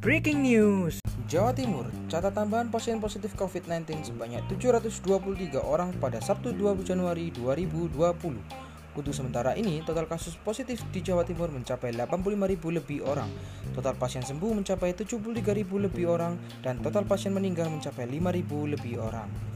Breaking news. Jawa Timur, catat tambahan pasien positif COVID-19 sebanyak 723 orang pada Sabtu 20 Januari 2020. Untuk sementara ini, total kasus positif di Jawa Timur mencapai 85.000 lebih orang, total pasien sembuh mencapai 73.000 lebih orang, dan total pasien meninggal mencapai 5.000 lebih orang.